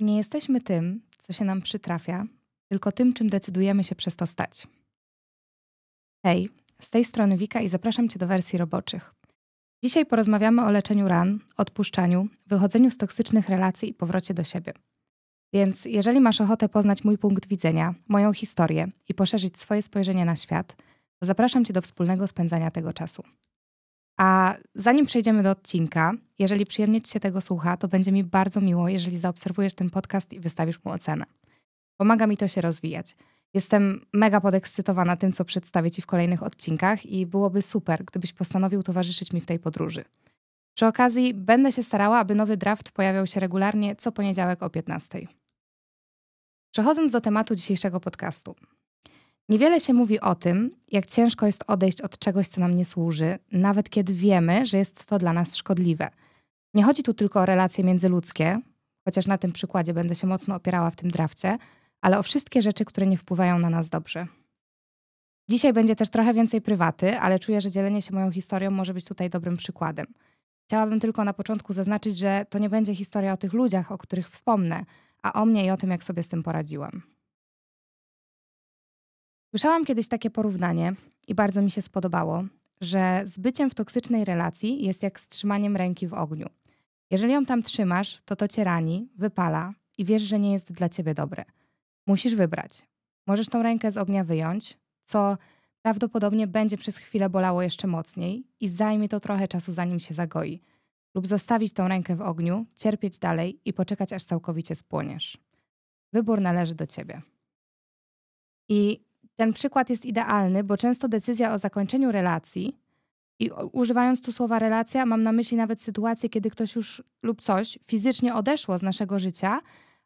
Nie jesteśmy tym, co się nam przytrafia, tylko tym, czym decydujemy się przez to stać. Hej, z tej strony Wika i zapraszam Cię do wersji roboczych. Dzisiaj porozmawiamy o leczeniu ran, odpuszczaniu, wychodzeniu z toksycznych relacji i powrocie do siebie. Więc jeżeli masz ochotę poznać mój punkt widzenia, moją historię i poszerzyć swoje spojrzenie na świat, to zapraszam Cię do wspólnego spędzania tego czasu. A zanim przejdziemy do odcinka, jeżeli przyjemnie Ci się tego słucha, to będzie mi bardzo miło, jeżeli zaobserwujesz ten podcast i wystawisz mu ocenę. Pomaga mi to się rozwijać. Jestem mega podekscytowana tym, co przedstawię Ci w kolejnych odcinkach i byłoby super, gdybyś postanowił towarzyszyć mi w tej podróży. Przy okazji będę się starała, aby nowy draft pojawiał się regularnie co poniedziałek o 15. Przechodząc do tematu dzisiejszego podcastu. Niewiele się mówi o tym, jak ciężko jest odejść od czegoś, co nam nie służy, nawet kiedy wiemy, że jest to dla nas szkodliwe. Nie chodzi tu tylko o relacje międzyludzkie, chociaż na tym przykładzie będę się mocno opierała w tym drafcie, ale o wszystkie rzeczy, które nie wpływają na nas dobrze. Dzisiaj będzie też trochę więcej prywaty, ale czuję, że dzielenie się moją historią może być tutaj dobrym przykładem. Chciałabym tylko na początku zaznaczyć, że to nie będzie historia o tych ludziach, o których wspomnę, a o mnie i o tym, jak sobie z tym poradziłam. Słyszałam kiedyś takie porównanie i bardzo mi się spodobało, że z byciem w toksycznej relacji jest jak z trzymaniem ręki w ogniu. Jeżeli ją tam trzymasz, to to cię rani, wypala i wiesz, że nie jest dla ciebie dobre. Musisz wybrać. Możesz tą rękę z ognia wyjąć, co prawdopodobnie będzie przez chwilę bolało jeszcze mocniej i zajmie to trochę czasu, zanim się zagoi. Lub zostawić tą rękę w ogniu, cierpieć dalej i poczekać, aż całkowicie spłoniesz. Wybór należy do ciebie. I ten przykład jest idealny, bo często decyzja o zakończeniu relacji, i używając tu słowa relacja, mam na myśli nawet sytuację, kiedy ktoś już lub coś fizycznie odeszło z naszego życia,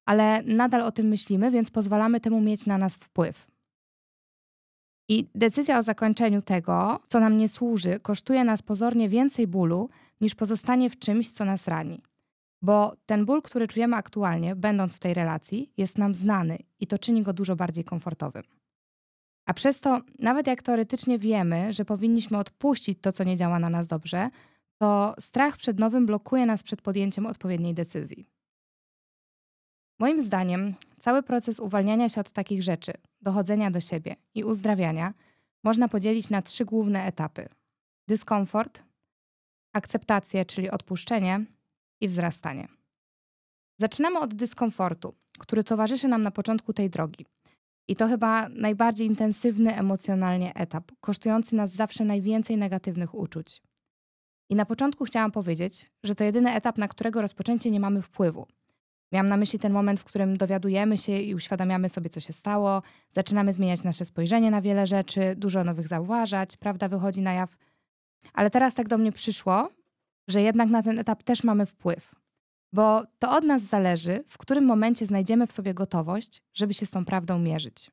ale nadal o tym myślimy, więc pozwalamy temu mieć na nas wpływ. I decyzja o zakończeniu tego, co nam nie służy, kosztuje nas pozornie więcej bólu, niż pozostanie w czymś, co nas rani. Bo ten ból, który czujemy aktualnie, będąc w tej relacji, jest nam znany i to czyni go dużo bardziej komfortowym. A przez to, nawet jak teoretycznie wiemy, że powinniśmy odpuścić to, co nie działa na nas dobrze, to strach przed nowym blokuje nas przed podjęciem odpowiedniej decyzji. Moim zdaniem, cały proces uwalniania się od takich rzeczy, dochodzenia do siebie i uzdrawiania można podzielić na trzy główne etapy: dyskomfort, akceptację, czyli odpuszczenie i wzrastanie. Zaczynamy od dyskomfortu, który towarzyszy nam na początku tej drogi. I to chyba najbardziej intensywny emocjonalnie etap, kosztujący nas zawsze najwięcej negatywnych uczuć. I na początku chciałam powiedzieć, że to jedyny etap, na którego rozpoczęcie nie mamy wpływu. Miałam na myśli ten moment, w którym dowiadujemy się i uświadamiamy sobie, co się stało, zaczynamy zmieniać nasze spojrzenie na wiele rzeczy, dużo nowych zauważać, prawda wychodzi na jaw. Ale teraz tak do mnie przyszło, że jednak na ten etap też mamy wpływ. Bo to od nas zależy, w którym momencie znajdziemy w sobie gotowość, żeby się z tą prawdą mierzyć.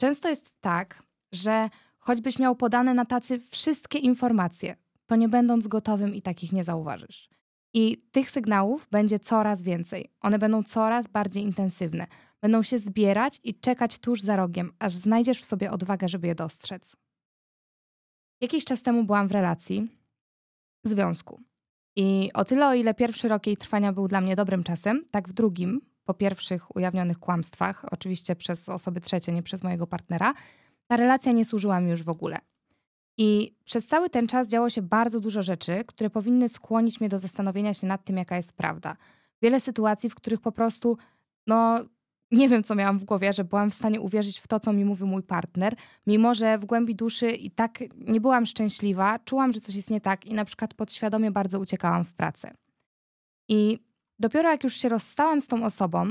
Często jest tak, że choćbyś miał podane na tacy wszystkie informacje, to nie będąc gotowym i takich nie zauważysz. I tych sygnałów będzie coraz więcej. One będą coraz bardziej intensywne. Będą się zbierać i czekać tuż za rogiem, aż znajdziesz w sobie odwagę, żeby je dostrzec. Jakiś czas temu byłam w relacji, związku. I o tyle, o ile pierwszy rok jej trwania był dla mnie dobrym czasem, tak w drugim, po pierwszych ujawnionych kłamstwach, oczywiście przez osoby trzecie, nie przez mojego partnera, ta relacja nie służyła mi już w ogóle. I przez cały ten czas działo się bardzo dużo rzeczy, które powinny skłonić mnie do zastanowienia się nad tym, jaka jest prawda. Wiele sytuacji, w których po prostu, no, nie wiem, co miałam w głowie, że byłam w stanie uwierzyć w to, co mi mówił mój partner, mimo że w głębi duszy i tak nie byłam szczęśliwa, czułam, że coś jest nie tak i na przykład podświadomie bardzo uciekałam w pracę. I dopiero jak już się rozstałam z tą osobą,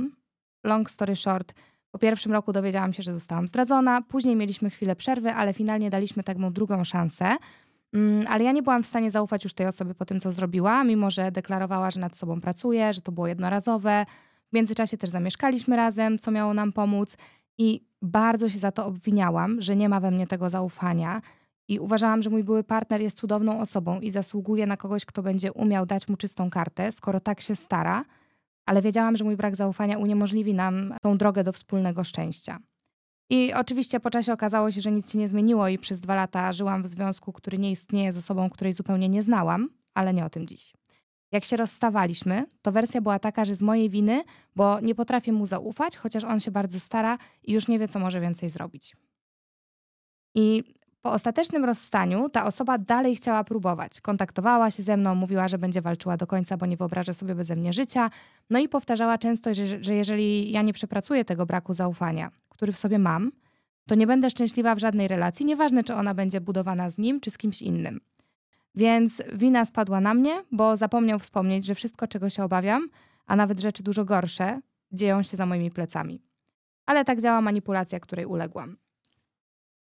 long story short, po pierwszym roku dowiedziałam się, że zostałam zdradzona, później mieliśmy chwilę przerwy, ale finalnie daliśmy taką drugą szansę. Mm, ale ja nie byłam w stanie zaufać już tej osobie po tym, co zrobiła, mimo że deklarowała, że nad sobą pracuje, że to było jednorazowe, w międzyczasie też zamieszkaliśmy razem, co miało nam pomóc i bardzo się za to obwiniałam, że nie ma we mnie tego zaufania. I uważałam, że mój były partner jest cudowną osobą i zasługuje na kogoś, kto będzie umiał dać mu czystą kartę, skoro tak się stara, ale wiedziałam, że mój brak zaufania uniemożliwi nam tą drogę do wspólnego szczęścia. I oczywiście po czasie okazało się, że nic się nie zmieniło i przez dwa lata żyłam w związku, który nie istnieje z osobą, której zupełnie nie znałam, ale nie o tym dziś. Jak się rozstawaliśmy, to wersja była taka, że z mojej winy, bo nie potrafię mu zaufać, chociaż on się bardzo stara i już nie wie, co może więcej zrobić. I po ostatecznym rozstaniu ta osoba dalej chciała próbować. Kontaktowała się ze mną, mówiła, że będzie walczyła do końca, bo nie wyobraża sobie beze mnie życia. No i powtarzała często, że, że jeżeli ja nie przepracuję tego braku zaufania, który w sobie mam, to nie będę szczęśliwa w żadnej relacji, nieważne czy ona będzie budowana z nim czy z kimś innym. Więc wina spadła na mnie, bo zapomniał wspomnieć, że wszystko, czego się obawiam, a nawet rzeczy dużo gorsze, dzieją się za moimi plecami. Ale tak działa manipulacja, której uległam.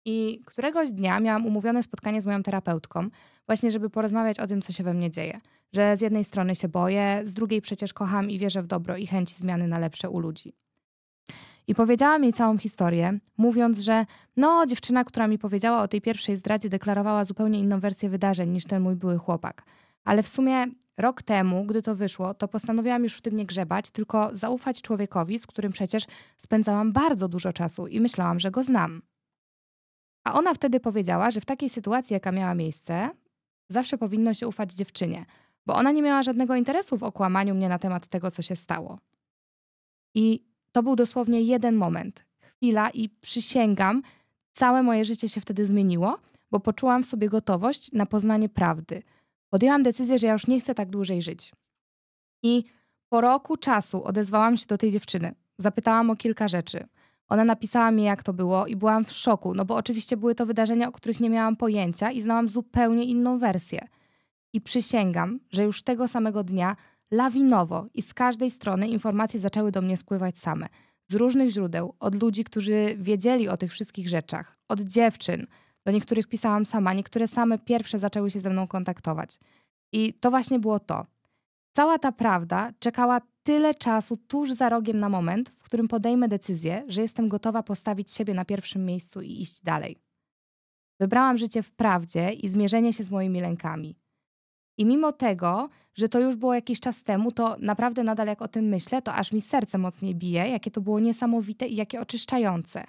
I któregoś dnia miałam umówione spotkanie z moją terapeutką, właśnie żeby porozmawiać o tym, co się we mnie dzieje. Że z jednej strony się boję, z drugiej przecież kocham i wierzę w dobro i chęci zmiany na lepsze u ludzi. I powiedziałam jej całą historię, mówiąc, że no, dziewczyna, która mi powiedziała o tej pierwszej zdradzie, deklarowała zupełnie inną wersję wydarzeń niż ten mój były chłopak. Ale w sumie rok temu, gdy to wyszło, to postanowiłam już w tym nie grzebać, tylko zaufać człowiekowi, z którym przecież spędzałam bardzo dużo czasu i myślałam, że go znam. A ona wtedy powiedziała, że w takiej sytuacji, jaka miała miejsce, zawsze powinno się ufać dziewczynie, bo ona nie miała żadnego interesu w okłamaniu mnie na temat tego, co się stało. I to był dosłownie jeden moment, chwila i przysięgam, całe moje życie się wtedy zmieniło, bo poczułam w sobie gotowość na poznanie prawdy. Podjęłam decyzję, że ja już nie chcę tak dłużej żyć. I po roku czasu odezwałam się do tej dziewczyny. Zapytałam o kilka rzeczy. Ona napisała mi, jak to było, i byłam w szoku, no bo oczywiście były to wydarzenia, o których nie miałam pojęcia i znałam zupełnie inną wersję. I przysięgam, że już tego samego dnia lawinowo i z każdej strony informacje zaczęły do mnie spływać same. Z różnych źródeł, od ludzi, którzy wiedzieli o tych wszystkich rzeczach, od dziewczyn. Do niektórych pisałam sama, niektóre same pierwsze zaczęły się ze mną kontaktować. I to właśnie było to. Cała ta prawda czekała tyle czasu tuż za rogiem na moment, w którym podejmę decyzję, że jestem gotowa postawić siebie na pierwszym miejscu i iść dalej. Wybrałam życie w prawdzie i zmierzenie się z moimi lękami. I mimo tego, że to już było jakiś czas temu, to naprawdę nadal jak o tym myślę, to aż mi serce mocniej bije, jakie to było niesamowite i jakie oczyszczające.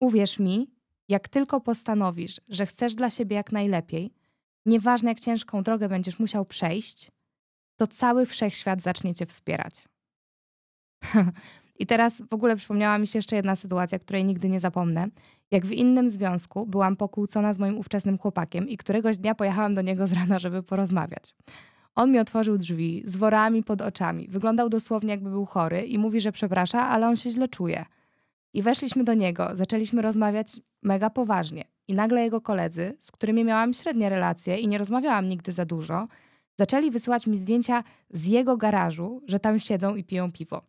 Uwierz mi, jak tylko postanowisz, że chcesz dla siebie jak najlepiej, nieważne jak ciężką drogę będziesz musiał przejść, to cały wszechświat zacznie cię wspierać. I teraz w ogóle przypomniała mi się jeszcze jedna sytuacja, której nigdy nie zapomnę. Jak w innym związku byłam pokłócona z moim ówczesnym chłopakiem i któregoś dnia pojechałam do niego z rana, żeby porozmawiać. On mi otworzył drzwi z worami pod oczami. Wyglądał dosłownie jakby był chory i mówi, że przeprasza, ale on się źle czuje. I weszliśmy do niego, zaczęliśmy rozmawiać mega poważnie. I nagle jego koledzy, z którymi miałam średnie relacje i nie rozmawiałam nigdy za dużo, zaczęli wysyłać mi zdjęcia z jego garażu, że tam siedzą i piją piwo.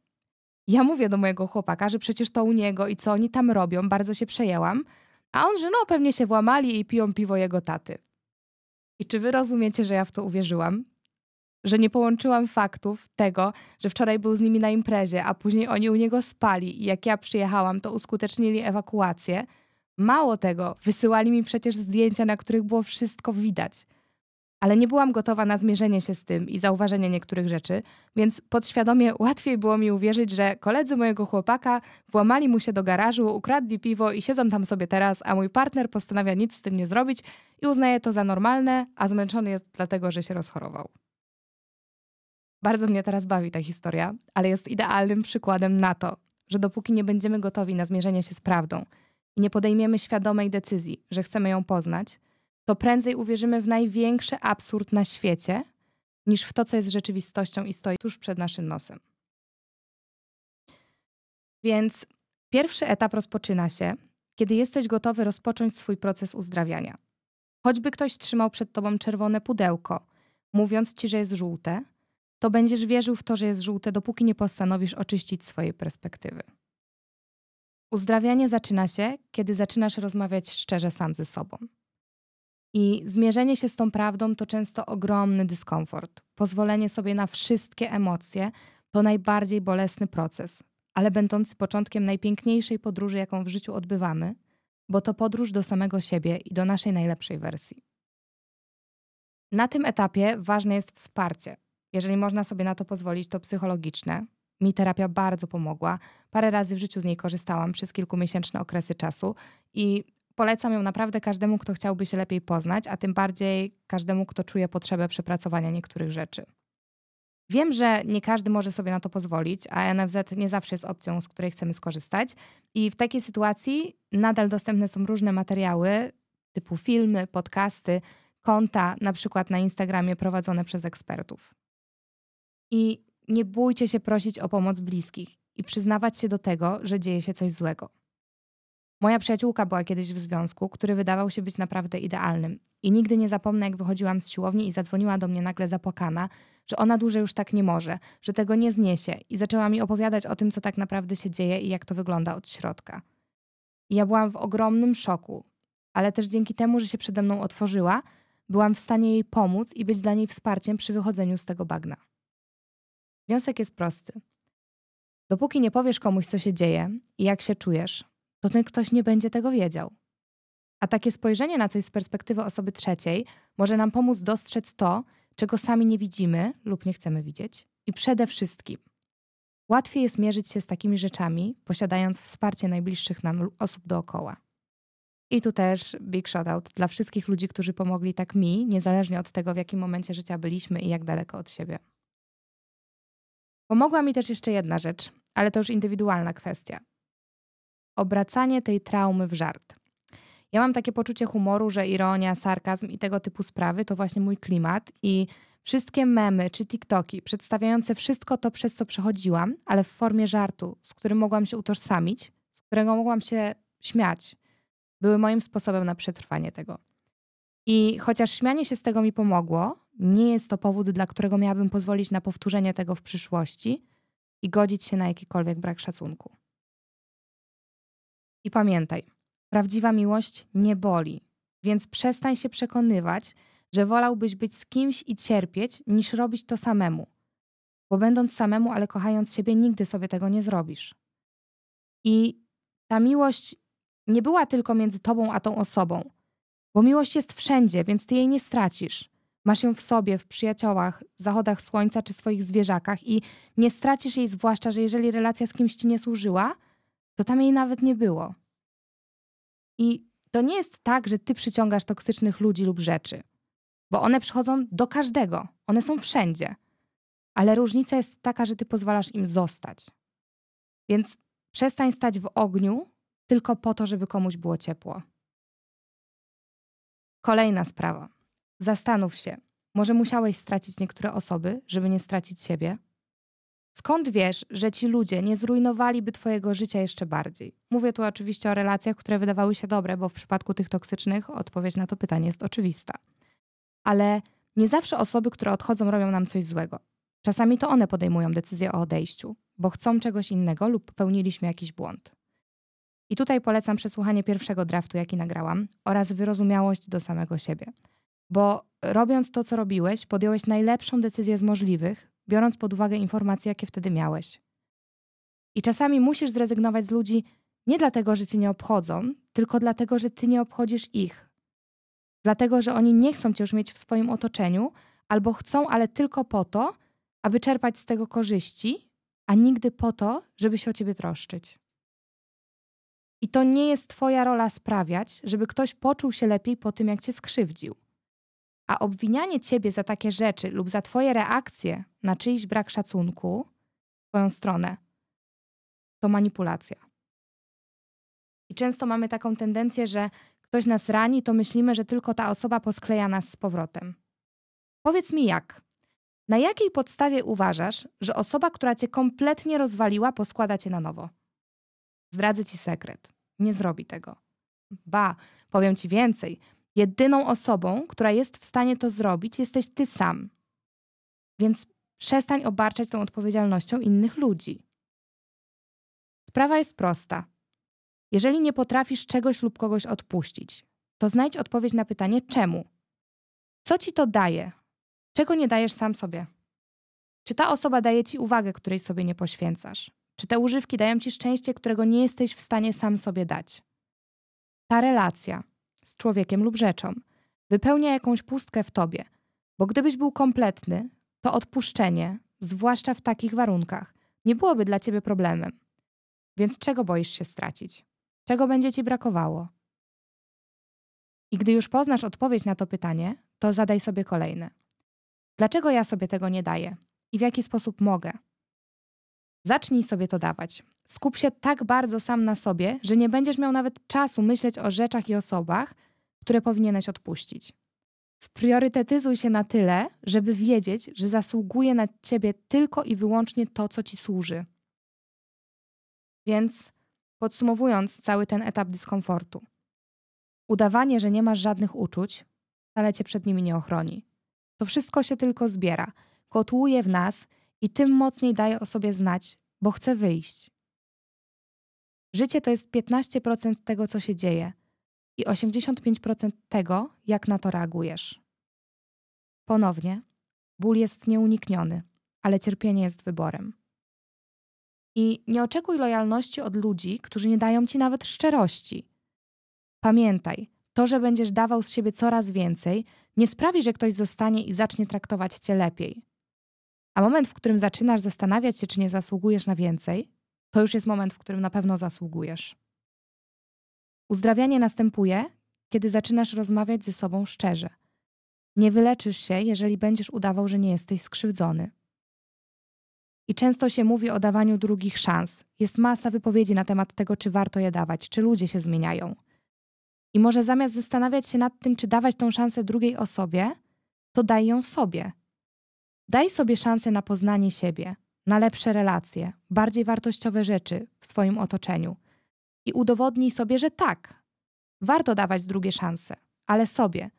Ja mówię do mojego chłopaka, że przecież to u niego i co oni tam robią, bardzo się przejęłam. A on, że no pewnie się włamali i piją piwo jego taty. I czy wy rozumiecie, że ja w to uwierzyłam? Że nie połączyłam faktów tego, że wczoraj był z nimi na imprezie, a później oni u niego spali i jak ja przyjechałam, to uskutecznili ewakuację. Mało tego, wysyłali mi przecież zdjęcia, na których było wszystko widać ale nie byłam gotowa na zmierzenie się z tym i zauważenie niektórych rzeczy, więc podświadomie łatwiej było mi uwierzyć, że koledzy mojego chłopaka włamali mu się do garażu, ukradli piwo i siedzą tam sobie teraz, a mój partner postanawia nic z tym nie zrobić i uznaje to za normalne, a zmęczony jest dlatego, że się rozchorował. Bardzo mnie teraz bawi ta historia, ale jest idealnym przykładem na to, że dopóki nie będziemy gotowi na zmierzenie się z prawdą i nie podejmiemy świadomej decyzji, że chcemy ją poznać, to prędzej uwierzymy w największy absurd na świecie, niż w to, co jest rzeczywistością i stoi tuż przed naszym nosem. Więc pierwszy etap rozpoczyna się, kiedy jesteś gotowy rozpocząć swój proces uzdrawiania. Choćby ktoś trzymał przed tobą czerwone pudełko, mówiąc ci, że jest żółte, to będziesz wierzył w to, że jest żółte, dopóki nie postanowisz oczyścić swojej perspektywy. Uzdrawianie zaczyna się, kiedy zaczynasz rozmawiać szczerze sam ze sobą. I zmierzenie się z tą prawdą to często ogromny dyskomfort. Pozwolenie sobie na wszystkie emocje to najbardziej bolesny proces, ale będący początkiem najpiękniejszej podróży, jaką w życiu odbywamy, bo to podróż do samego siebie i do naszej najlepszej wersji. Na tym etapie ważne jest wsparcie. Jeżeli można sobie na to pozwolić, to psychologiczne. Mi terapia bardzo pomogła. Parę razy w życiu z niej korzystałam przez kilkumiesięczne okresy czasu i polecam ją naprawdę każdemu, kto chciałby się lepiej poznać, a tym bardziej każdemu, kto czuje potrzebę przepracowania niektórych rzeczy. Wiem, że nie każdy może sobie na to pozwolić, a NFZ nie zawsze jest opcją, z której chcemy skorzystać. I w takiej sytuacji nadal dostępne są różne materiały typu filmy, podcasty, konta, na przykład na Instagramie prowadzone przez ekspertów. I nie bójcie się prosić o pomoc bliskich i przyznawać się do tego, że dzieje się coś złego. Moja przyjaciółka była kiedyś w związku, który wydawał się być naprawdę idealnym. I nigdy nie zapomnę, jak wychodziłam z siłowni i zadzwoniła do mnie nagle zapłakana, że ona dłużej już tak nie może, że tego nie zniesie, i zaczęła mi opowiadać o tym, co tak naprawdę się dzieje i jak to wygląda od środka. I ja byłam w ogromnym szoku, ale też dzięki temu, że się przede mną otworzyła, byłam w stanie jej pomóc i być dla niej wsparciem przy wychodzeniu z tego bagna. Wniosek jest prosty. Dopóki nie powiesz komuś, co się dzieje i jak się czujesz, to ten ktoś nie będzie tego wiedział. A takie spojrzenie na coś z perspektywy osoby trzeciej może nam pomóc dostrzec to, czego sami nie widzimy lub nie chcemy widzieć. I przede wszystkim, łatwiej jest mierzyć się z takimi rzeczami, posiadając wsparcie najbliższych nam osób dookoła. I tu też big shout out dla wszystkich ludzi, którzy pomogli tak mi, niezależnie od tego, w jakim momencie życia byliśmy i jak daleko od siebie. Pomogła mi też jeszcze jedna rzecz, ale to już indywidualna kwestia. Obracanie tej traumy w żart. Ja mam takie poczucie humoru, że ironia, sarkazm i tego typu sprawy to właśnie mój klimat i wszystkie memy czy TikToki przedstawiające wszystko to, przez co przechodziłam, ale w formie żartu, z którym mogłam się utożsamić, z którego mogłam się śmiać, były moim sposobem na przetrwanie tego. I chociaż śmianie się z tego mi pomogło, nie jest to powód, dla którego miałabym pozwolić na powtórzenie tego w przyszłości i godzić się na jakikolwiek brak szacunku. I pamiętaj, prawdziwa miłość nie boli, więc przestań się przekonywać, że wolałbyś być z kimś i cierpieć, niż robić to samemu. Bo będąc samemu, ale kochając siebie, nigdy sobie tego nie zrobisz. I ta miłość nie była tylko między tobą a tą osobą, bo miłość jest wszędzie, więc ty jej nie stracisz. Masz ją w sobie, w przyjaciołach, zachodach słońca czy swoich zwierzakach i nie stracisz jej, zwłaszcza, że jeżeli relacja z kimś ci nie służyła, to tam jej nawet nie było. I to nie jest tak, że ty przyciągasz toksycznych ludzi lub rzeczy, bo one przychodzą do każdego, one są wszędzie. Ale różnica jest taka, że ty pozwalasz im zostać. Więc przestań stać w ogniu tylko po to, żeby komuś było ciepło. Kolejna sprawa. Zastanów się, może musiałeś stracić niektóre osoby, żeby nie stracić siebie? Skąd wiesz, że ci ludzie nie zrujnowaliby twojego życia jeszcze bardziej? Mówię tu oczywiście o relacjach, które wydawały się dobre, bo w przypadku tych toksycznych odpowiedź na to pytanie jest oczywista. Ale nie zawsze osoby, które odchodzą, robią nam coś złego. Czasami to one podejmują decyzję o odejściu, bo chcą czegoś innego lub popełniliśmy jakiś błąd. I tutaj polecam przesłuchanie pierwszego draftu, jaki nagrałam, oraz wyrozumiałość do samego siebie. Bo robiąc to, co robiłeś, podjąłeś najlepszą decyzję z możliwych, biorąc pod uwagę informacje, jakie wtedy miałeś. I czasami musisz zrezygnować z ludzi nie dlatego, że cię nie obchodzą, tylko dlatego, że ty nie obchodzisz ich. Dlatego, że oni nie chcą cię już mieć w swoim otoczeniu, albo chcą, ale tylko po to, aby czerpać z tego korzyści, a nigdy po to, żeby się o ciebie troszczyć. I to nie jest Twoja rola sprawiać, żeby ktoś poczuł się lepiej po tym, jak Cię skrzywdził. A obwinianie Ciebie za takie rzeczy lub za Twoje reakcje na czyjś brak szacunku w Twoją stronę to manipulacja. I często mamy taką tendencję, że ktoś nas rani, to myślimy, że tylko ta osoba poskleja nas z powrotem. Powiedz mi jak. Na jakiej podstawie uważasz, że osoba, która cię kompletnie rozwaliła, poskłada cię na nowo? Zdradzę ci sekret. Nie zrobi tego. Ba, powiem ci więcej. Jedyną osobą, która jest w stanie to zrobić, jesteś ty sam. Więc przestań obarczać tą odpowiedzialnością innych ludzi. Sprawa jest prosta. Jeżeli nie potrafisz czegoś lub kogoś odpuścić, to znajdź odpowiedź na pytanie czemu. Co ci to daje? Czego nie dajesz sam sobie? Czy ta osoba daje ci uwagę, której sobie nie poświęcasz? Czy te używki dają ci szczęście, którego nie jesteś w stanie sam sobie dać? Ta relacja z człowiekiem lub rzeczą wypełnia jakąś pustkę w tobie, bo gdybyś był kompletny, to odpuszczenie, zwłaszcza w takich warunkach, nie byłoby dla ciebie problemem. Więc czego boisz się stracić? Czego będzie ci brakowało? I gdy już poznasz odpowiedź na to pytanie, to zadaj sobie kolejne. Dlaczego ja sobie tego nie daję? I w jaki sposób mogę? Zacznij sobie to dawać. Skup się tak bardzo sam na sobie, że nie będziesz miał nawet czasu myśleć o rzeczach i osobach, które powinieneś odpuścić. Spriorytetyzuj się na tyle, żeby wiedzieć, że zasługuje na ciebie tylko i wyłącznie to, co ci służy. Więc podsumowując cały ten etap dyskomfortu, udawanie, że nie masz żadnych uczuć, wcale cię przed nimi nie ochroni. To wszystko się tylko zbiera, kotłuje w nas i tym mocniej daje o sobie znać, bo chce wyjść. Życie to jest 15% tego, co się dzieje i 85% tego, jak na to reagujesz. Ponownie, ból jest nieunikniony, ale cierpienie jest wyborem. I nie oczekuj lojalności od ludzi, którzy nie dają ci nawet szczerości. Pamiętaj, to, że będziesz dawał z siebie coraz więcej, nie sprawi, że ktoś zostanie i zacznie traktować cię lepiej. A moment, w którym zaczynasz zastanawiać się, czy nie zasługujesz na więcej, to już jest moment, w którym na pewno zasługujesz. Uzdrawianie następuje, kiedy zaczynasz rozmawiać ze sobą szczerze. Nie wyleczysz się, jeżeli będziesz udawał, że nie jesteś skrzywdzony. I często się mówi o dawaniu drugich szans. Jest masa wypowiedzi na temat tego, czy warto je dawać, czy ludzie się zmieniają. I może zamiast zastanawiać się nad tym, czy dawać tą szansę drugiej osobie, to daj ją sobie. Daj sobie szansę na poznanie siebie, na lepsze relacje, bardziej wartościowe rzeczy w swoim otoczeniu. I udowodnij sobie, że tak, warto dawać drugie szanse, ale sobie,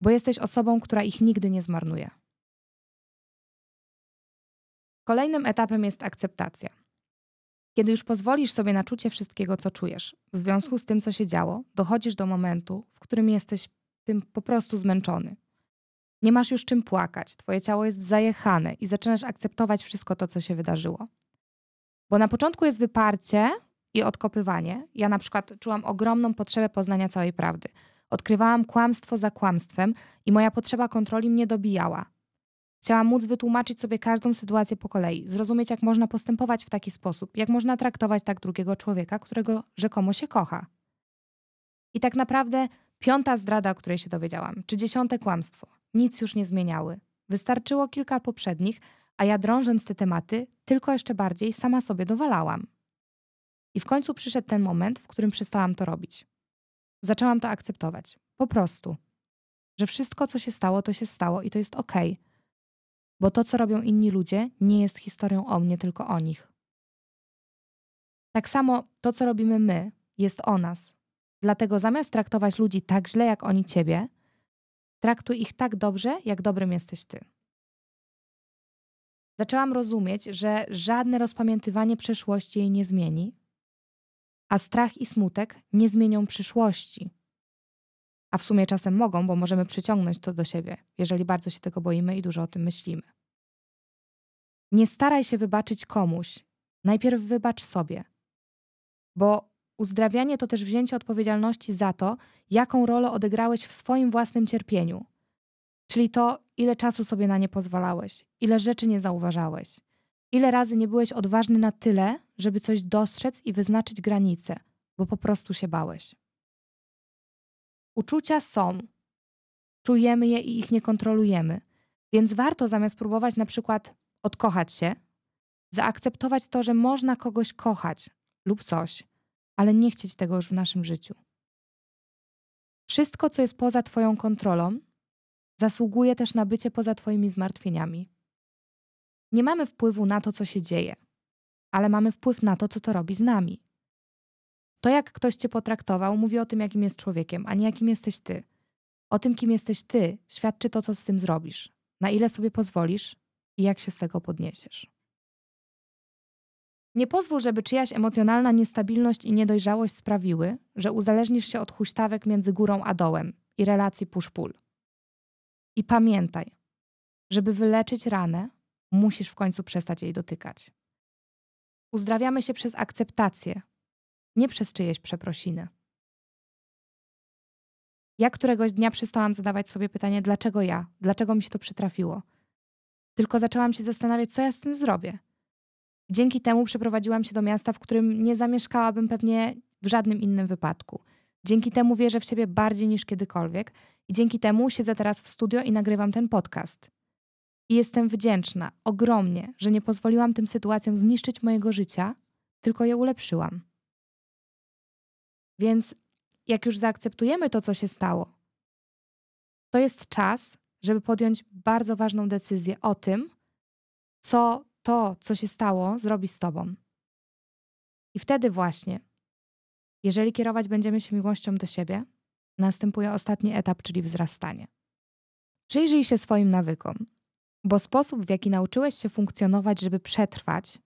bo jesteś osobą, która ich nigdy nie zmarnuje. Kolejnym etapem jest akceptacja. Kiedy już pozwolisz sobie na czucie wszystkiego, co czujesz, w związku z tym, co się działo, dochodzisz do momentu, w którym jesteś tym po prostu zmęczony. Nie masz już czym płakać, twoje ciało jest zajechane i zaczynasz akceptować wszystko to, co się wydarzyło. Bo na początku jest wyparcie i odkopywanie. Ja na przykład czułam ogromną potrzebę poznania całej prawdy. Odkrywałam kłamstwo za kłamstwem i moja potrzeba kontroli mnie dobijała. Chciałam móc wytłumaczyć sobie każdą sytuację po kolei, zrozumieć, jak można postępować w taki sposób, jak można traktować tak drugiego człowieka, którego rzekomo się kocha. I tak naprawdę piąta zdrada, o której się dowiedziałam, czy dziesiąte kłamstwo, nic już nie zmieniały. Wystarczyło kilka poprzednich, a ja drążąc te tematy, tylko jeszcze bardziej sama sobie dowalałam. I w końcu przyszedł ten moment, w którym przestałam to robić. Zaczęłam to akceptować. Po prostu. Że wszystko, co się stało, to się stało i to jest okej. Okay bo to, co robią inni ludzie, nie jest historią o mnie, tylko o nich. Tak samo to, co robimy my, jest o nas. Dlatego zamiast traktować ludzi tak źle, jak oni ciebie, traktuj ich tak dobrze, jak dobrym jesteś ty. Zaczęłam rozumieć, że żadne rozpamiętywanie przeszłości jej nie zmieni, a strach i smutek nie zmienią przyszłości. A w sumie czasem mogą, bo możemy przyciągnąć to do siebie, jeżeli bardzo się tego boimy i dużo o tym myślimy. Nie staraj się wybaczyć komuś. Najpierw wybacz sobie. Bo uzdrawianie to też wzięcie odpowiedzialności za to, jaką rolę odegrałeś w swoim własnym cierpieniu. Czyli to, ile czasu sobie na nie pozwalałeś, ile rzeczy nie zauważałeś, ile razy nie byłeś odważny na tyle, żeby coś dostrzec i wyznaczyć granice, bo po prostu się bałeś. Uczucia są. Czujemy je i ich nie kontrolujemy. Więc warto zamiast próbować na przykład odkochać się, zaakceptować to, że można kogoś kochać lub coś, ale nie chcieć tego już w naszym życiu. Wszystko, co jest poza Twoją kontrolą, zasługuje też na bycie poza Twoimi zmartwieniami. Nie mamy wpływu na to, co się dzieje, ale mamy wpływ na to, co to robi z nami. To, jak ktoś cię potraktował, mówi o tym, jakim jest człowiekiem, a nie jakim jesteś ty. O tym, kim jesteś ty, świadczy to, co z tym zrobisz, na ile sobie pozwolisz i jak się z tego podniesiesz. Nie pozwól, żeby czyjaś emocjonalna niestabilność i niedojrzałość sprawiły, że uzależnisz się od huśtawek między górą a dołem i relacji push-pull. I pamiętaj, żeby wyleczyć ranę, musisz w końcu przestać jej dotykać. Uzdrawiamy się przez akceptację, nie przez czyjeś przeprosiny. Ja któregoś dnia przestałam zadawać sobie pytanie, dlaczego ja, dlaczego mi się to przytrafiło. Tylko zaczęłam się zastanawiać, co ja z tym zrobię. Dzięki temu przeprowadziłam się do miasta, w którym nie zamieszkałabym pewnie w żadnym innym wypadku. Dzięki temu wierzę w siebie bardziej niż kiedykolwiek i dzięki temu siedzę teraz w studio i nagrywam ten podcast. I jestem wdzięczna ogromnie, że nie pozwoliłam tym sytuacjom zniszczyć mojego życia, tylko je ulepszyłam. Więc jak już zaakceptujemy to, co się stało, to jest czas, żeby podjąć bardzo ważną decyzję o tym, co to, co się stało, zrobi z tobą. I wtedy właśnie, jeżeli kierować będziemy się miłością do siebie, następuje ostatni etap, czyli wzrastanie. Przyjrzyj się swoim nawykom, bo sposób, w jaki nauczyłeś się funkcjonować, żeby przetrwać,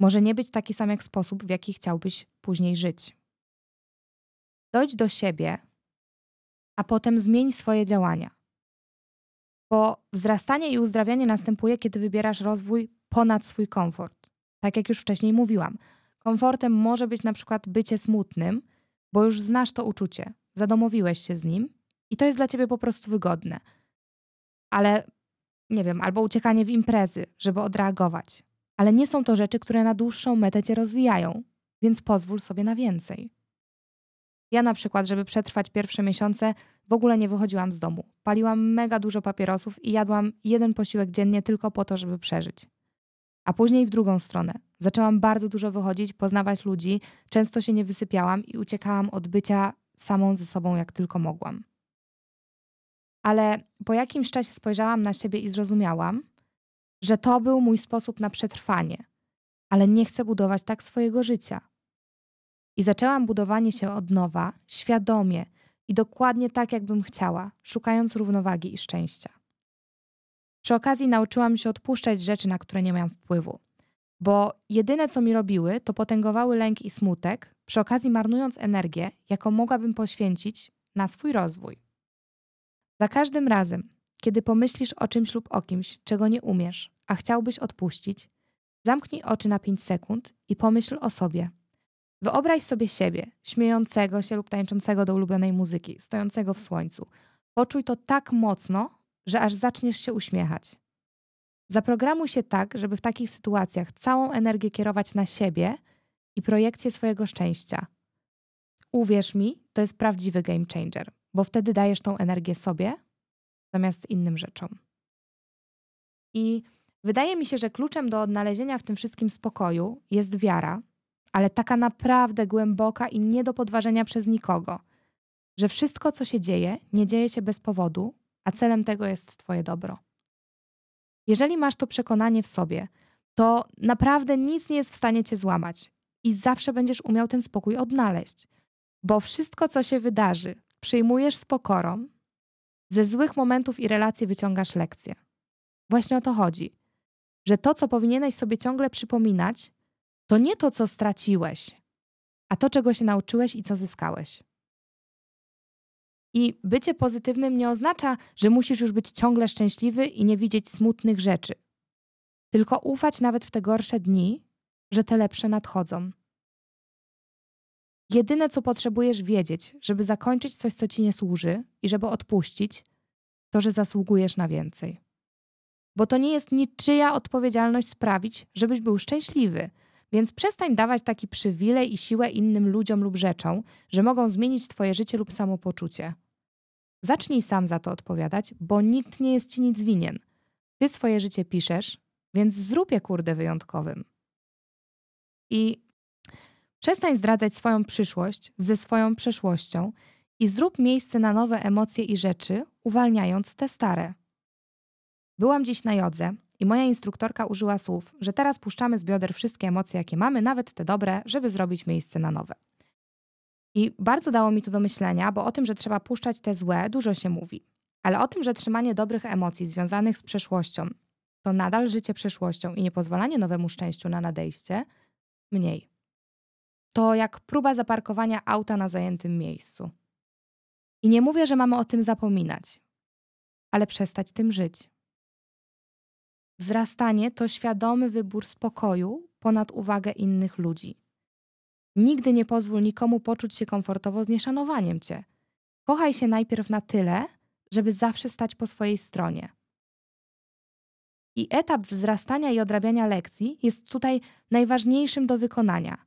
może nie być taki sam jak sposób, w jaki chciałbyś później żyć. Dojdź do siebie, a potem zmień swoje działania. Bo wzrastanie i uzdrawianie następuje, kiedy wybierasz rozwój ponad swój komfort. Tak jak już wcześniej mówiłam, komfortem może być na przykład bycie smutnym, bo już znasz to uczucie, zadomowiłeś się z nim i to jest dla ciebie po prostu wygodne. Ale nie wiem, albo uciekanie w imprezy, żeby odreagować. Ale nie są to rzeczy, które na dłuższą metę cię rozwijają, więc pozwól sobie na więcej. Ja na przykład, żeby przetrwać pierwsze miesiące, w ogóle nie wychodziłam z domu. Paliłam mega dużo papierosów i jadłam jeden posiłek dziennie tylko po to, żeby przeżyć. A później w drugą stronę. Zaczęłam bardzo dużo wychodzić, poznawać ludzi, często się nie wysypiałam i uciekałam od bycia samą ze sobą, jak tylko mogłam. Ale po jakimś czasie spojrzałam na siebie i zrozumiałam, że to był mój sposób na przetrwanie, ale nie chcę budować tak swojego życia. I zaczęłam budowanie się od nowa, świadomie i dokładnie tak, jakbym chciała, szukając równowagi i szczęścia. Przy okazji nauczyłam się odpuszczać rzeczy, na które nie miałam wpływu, bo jedyne, co mi robiły, to potęgowały lęk i smutek, przy okazji marnując energię, jaką mogłabym poświęcić na swój rozwój. Za każdym razem, kiedy pomyślisz o czymś lub o kimś, czego nie umiesz, a chciałbyś odpuścić, zamknij oczy na 5 sekund i pomyśl o sobie. Wyobraź sobie siebie, śmiejącego się lub tańczącego do ulubionej muzyki, stojącego w słońcu. Poczuj to tak mocno, że aż zaczniesz się uśmiechać. Zaprogramuj się tak, żeby w takich sytuacjach całą energię kierować na siebie i projekcję swojego szczęścia. Uwierz mi, to jest prawdziwy game changer, bo wtedy dajesz tą energię sobie zamiast innym rzeczom. I wydaje mi się, że kluczem do odnalezienia w tym wszystkim spokoju jest wiara, ale taka naprawdę głęboka i nie do podważenia przez nikogo, że wszystko, co się dzieje, nie dzieje się bez powodu, a celem tego jest Twoje dobro. Jeżeli masz to przekonanie w sobie, to naprawdę nic nie jest w stanie Cię złamać i zawsze będziesz umiał ten spokój odnaleźć, bo wszystko, co się wydarzy, przyjmujesz z pokorą, ze złych momentów i relacji wyciągasz lekcje. Właśnie o to chodzi, że to, co powinieneś sobie ciągle przypominać, to nie to, co straciłeś, a to, czego się nauczyłeś i co zyskałeś. I bycie pozytywnym nie oznacza, że musisz już być ciągle szczęśliwy i nie widzieć smutnych rzeczy. Tylko ufać nawet w te gorsze dni, że te lepsze nadchodzą. Jedyne, co potrzebujesz wiedzieć, żeby zakończyć coś, co ci nie służy i żeby odpuścić, to, że zasługujesz na więcej. Bo to nie jest niczyja odpowiedzialność sprawić, żebyś był szczęśliwy. Więc przestań dawać taki przywilej i siłę innym ludziom lub rzeczom, że mogą zmienić Twoje życie lub samopoczucie. Zacznij sam za to odpowiadać, bo nikt nie jest Ci nic winien. Ty swoje życie piszesz, więc zrób je kurde wyjątkowym. I przestań zdradzać swoją przyszłość ze swoją przeszłością i zrób miejsce na nowe emocje i rzeczy, uwalniając te stare. Byłam dziś na jodze i moja instruktorka użyła słów, że teraz puszczamy z bioder wszystkie emocje, jakie mamy, nawet te dobre, żeby zrobić miejsce na nowe. I bardzo dało mi to do myślenia, bo o tym, że trzeba puszczać te złe, dużo się mówi. Ale o tym, że trzymanie dobrych emocji związanych z przeszłością to nadal życie przeszłością i nie pozwalanie nowemu szczęściu na nadejście, mniej. To jak próba zaparkowania auta na zajętym miejscu. I nie mówię, że mamy o tym zapominać, ale przestać tym żyć. Wzrastanie to świadomy wybór spokoju ponad uwagę innych ludzi. Nigdy nie pozwól nikomu poczuć się komfortowo z nieszanowaniem cię. Kochaj się najpierw na tyle, żeby zawsze stać po swojej stronie. I etap wzrastania i odrabiania lekcji jest tutaj najważniejszym do wykonania.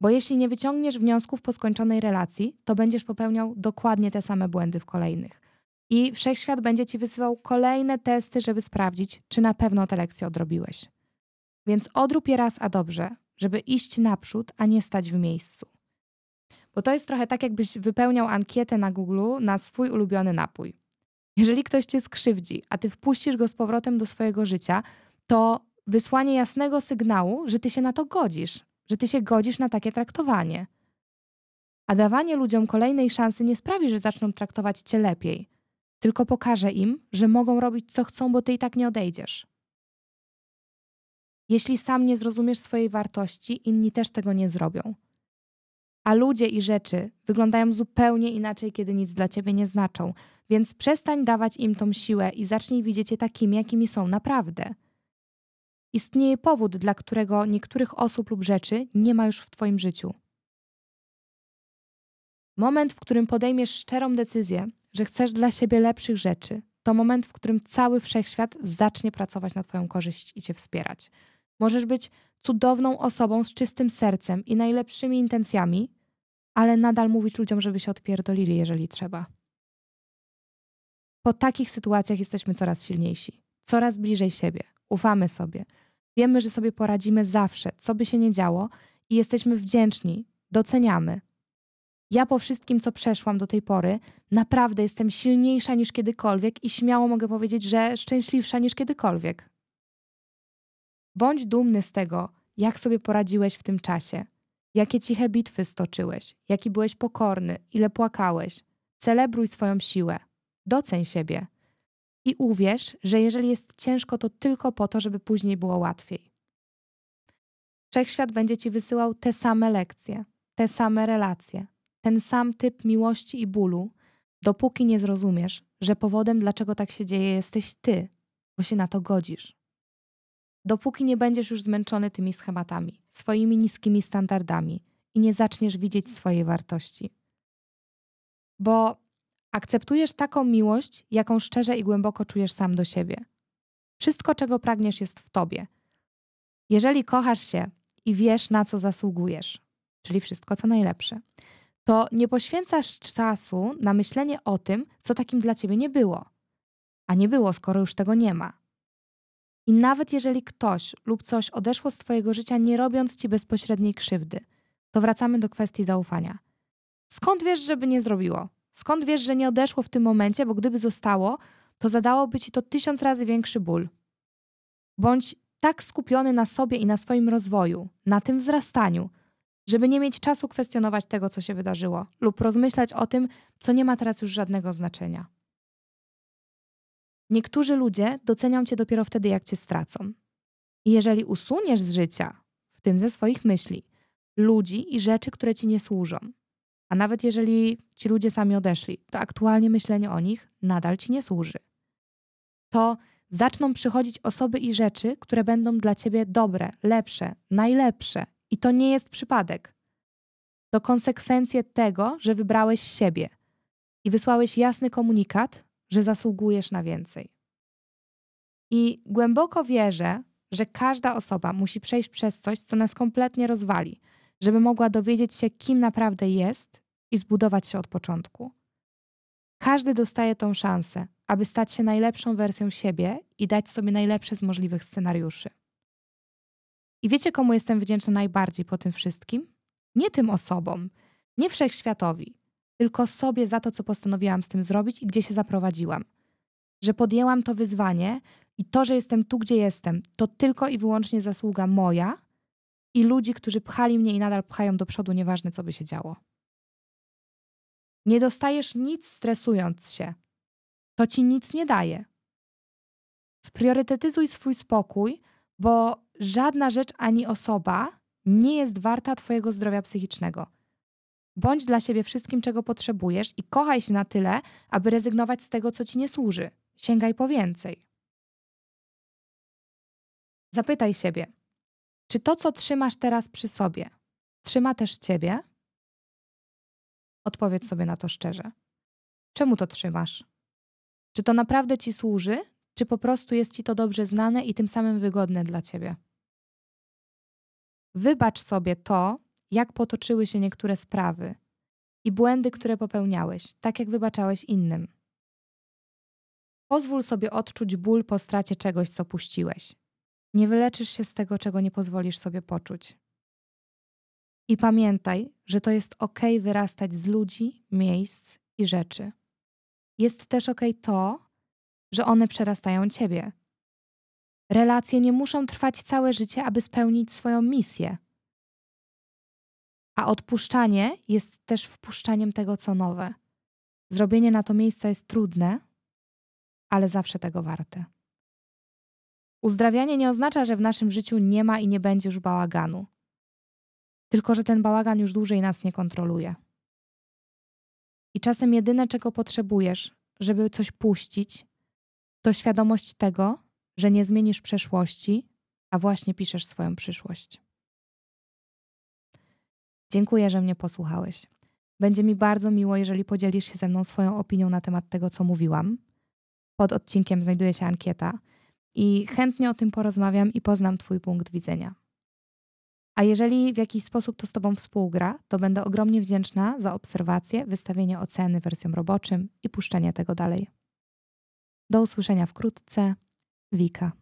Bo jeśli nie wyciągniesz wniosków po skończonej relacji, to będziesz popełniał dokładnie te same błędy w kolejnych. I wszechświat będzie ci wysyłał kolejne testy, żeby sprawdzić, czy na pewno te lekcje odrobiłeś. Więc odrób je raz a dobrze, żeby iść naprzód, a nie stać w miejscu. Bo to jest trochę tak, jakbyś wypełniał ankietę na Google na swój ulubiony napój. Jeżeli ktoś cię skrzywdzi, a ty wpuścisz go z powrotem do swojego życia, to wysłanie jasnego sygnału, że ty się na to godzisz, że ty się godzisz na takie traktowanie. A dawanie ludziom kolejnej szansy nie sprawi, że zaczną traktować cię lepiej, tylko pokaże im, że mogą robić co chcą, bo ty i tak nie odejdziesz. Jeśli sam nie zrozumiesz swojej wartości, inni też tego nie zrobią. A ludzie i rzeczy wyglądają zupełnie inaczej, kiedy nic dla ciebie nie znaczą, więc przestań dawać im tą siłę i zacznij widzieć je takimi, jakimi są naprawdę. Istnieje powód, dla którego niektórych osób lub rzeczy nie ma już w Twoim życiu. Moment, w którym podejmiesz szczerą decyzję, że chcesz dla siebie lepszych rzeczy, to moment, w którym cały wszechświat zacznie pracować na Twoją korzyść i Cię wspierać. Możesz być cudowną osobą z czystym sercem i najlepszymi intencjami, ale nadal mówić ludziom, żeby się odpierdolili, jeżeli trzeba. Po takich sytuacjach jesteśmy coraz silniejsi, coraz bliżej siebie, ufamy sobie, wiemy, że sobie poradzimy zawsze, co by się nie działo i jesteśmy wdzięczni, doceniamy. Ja po wszystkim, co przeszłam do tej pory, naprawdę jestem silniejsza niż kiedykolwiek i śmiało mogę powiedzieć, że szczęśliwsza niż kiedykolwiek. Bądź dumny z tego, jak sobie poradziłeś w tym czasie, jakie ciche bitwy stoczyłeś, jaki byłeś pokorny, ile płakałeś. Celebruj swoją siłę, doceń siebie i uwierz, że jeżeli jest ciężko, to tylko po to, żeby później było łatwiej. Wszechświat będzie ci wysyłał te same lekcje, te same relacje, ten sam typ miłości i bólu, dopóki nie zrozumiesz, że powodem, dlaczego tak się dzieje, jesteś ty, bo się na to godzisz. Dopóki nie będziesz już zmęczony tymi schematami, swoimi niskimi standardami i nie zaczniesz widzieć swojej wartości. Bo akceptujesz taką miłość, jaką szczerze i głęboko czujesz sam do siebie. Wszystko, czego pragniesz, jest w tobie. Jeżeli kochasz się i wiesz, na co zasługujesz, czyli wszystko, co najlepsze, to nie poświęcasz czasu na myślenie o tym, co takim dla ciebie nie było. A nie było, skoro już tego nie ma. I nawet jeżeli ktoś lub coś odeszło z Twojego życia, nie robiąc Ci bezpośredniej krzywdy, to wracamy do kwestii zaufania. Skąd wiesz, żeby nie zrobiło? Skąd wiesz, że nie odeszło w tym momencie, bo gdyby zostało, to zadałoby Ci to tysiąc razy większy ból? Bądź tak skupiony na sobie i na swoim rozwoju, na tym wzrastaniu, żeby nie mieć czasu kwestionować tego, co się wydarzyło, lub rozmyślać o tym, co nie ma teraz już żadnego znaczenia. Niektórzy ludzie docenią cię dopiero wtedy, jak cię stracą. I jeżeli usuniesz z życia, w tym ze swoich myśli, ludzi i rzeczy, które ci nie służą, a nawet jeżeli ci ludzie sami odeszli, to aktualnie myślenie o nich nadal ci nie służy. To zaczną przychodzić osoby i rzeczy, które będą dla ciebie dobre, lepsze, najlepsze. I to nie jest przypadek. To konsekwencje tego, że wybrałeś siebie i wysłałeś jasny komunikat, że zasługujesz na więcej. I głęboko wierzę, że każda osoba musi przejść przez coś, co nas kompletnie rozwali, żeby mogła dowiedzieć się, kim naprawdę jest i zbudować się od początku. Każdy dostaje tą szansę, aby stać się najlepszą wersją siebie i dać sobie najlepsze z możliwych scenariuszy. I wiecie, komu jestem wdzięczna najbardziej po tym wszystkim? Nie tym osobom, nie wszechświatowi, tylko sobie za to, co postanowiłam z tym zrobić i gdzie się zaprowadziłam. Że podjęłam to wyzwanie i to, że jestem tu, gdzie jestem, to tylko i wyłącznie zasługa moja i ludzi, którzy pchali mnie i nadal pchają do przodu, nieważne co by się działo. Nie dostajesz nic stresując się. To ci nic nie daje. Spriorytetyzuj swój spokój, bo żadna rzecz ani osoba nie jest warta Twojego zdrowia psychicznego. Bądź dla siebie wszystkim, czego potrzebujesz i kochaj się na tyle, aby rezygnować z tego, co ci nie służy. Sięgaj po więcej. Zapytaj siebie, czy to, co trzymasz teraz przy sobie, trzyma też ciebie? Odpowiedz sobie na to szczerze. Czemu to trzymasz? Czy to naprawdę ci służy, czy po prostu jest ci to dobrze znane i tym samym wygodne dla ciebie? Wybacz sobie to, jak potoczyły się niektóre sprawy i błędy, które popełniałeś, tak jak wybaczałeś innym. Pozwól sobie odczuć ból po stracie czegoś, co puściłeś. Nie wyleczysz się z tego, czego nie pozwolisz sobie poczuć. I pamiętaj, że to jest ok wyrastać z ludzi, miejsc i rzeczy. Jest też ok to, że one przerastają ciebie. Relacje nie muszą trwać całe życie, aby spełnić swoją misję. A odpuszczanie jest też wpuszczaniem tego, co nowe. Zrobienie na to miejsca jest trudne, ale zawsze tego warte. Uzdrawianie nie oznacza, że w naszym życiu nie ma i nie będzie już bałaganu, tylko że ten bałagan już dłużej nas nie kontroluje. I czasem jedyne, czego potrzebujesz, żeby coś puścić, to świadomość tego, że nie zmienisz przeszłości, a właśnie piszesz swoją przyszłość. Dziękuję, że mnie posłuchałeś. Będzie mi bardzo miło, jeżeli podzielisz się ze mną swoją opinią na temat tego, co mówiłam. Pod odcinkiem znajduje się ankieta i chętnie o tym porozmawiam i poznam Twój punkt widzenia. A jeżeli w jakiś sposób to z Tobą współgra, to będę ogromnie wdzięczna za obserwację, wystawienie oceny wersją roboczym i puszczenie tego dalej. Do usłyszenia wkrótce. Wika.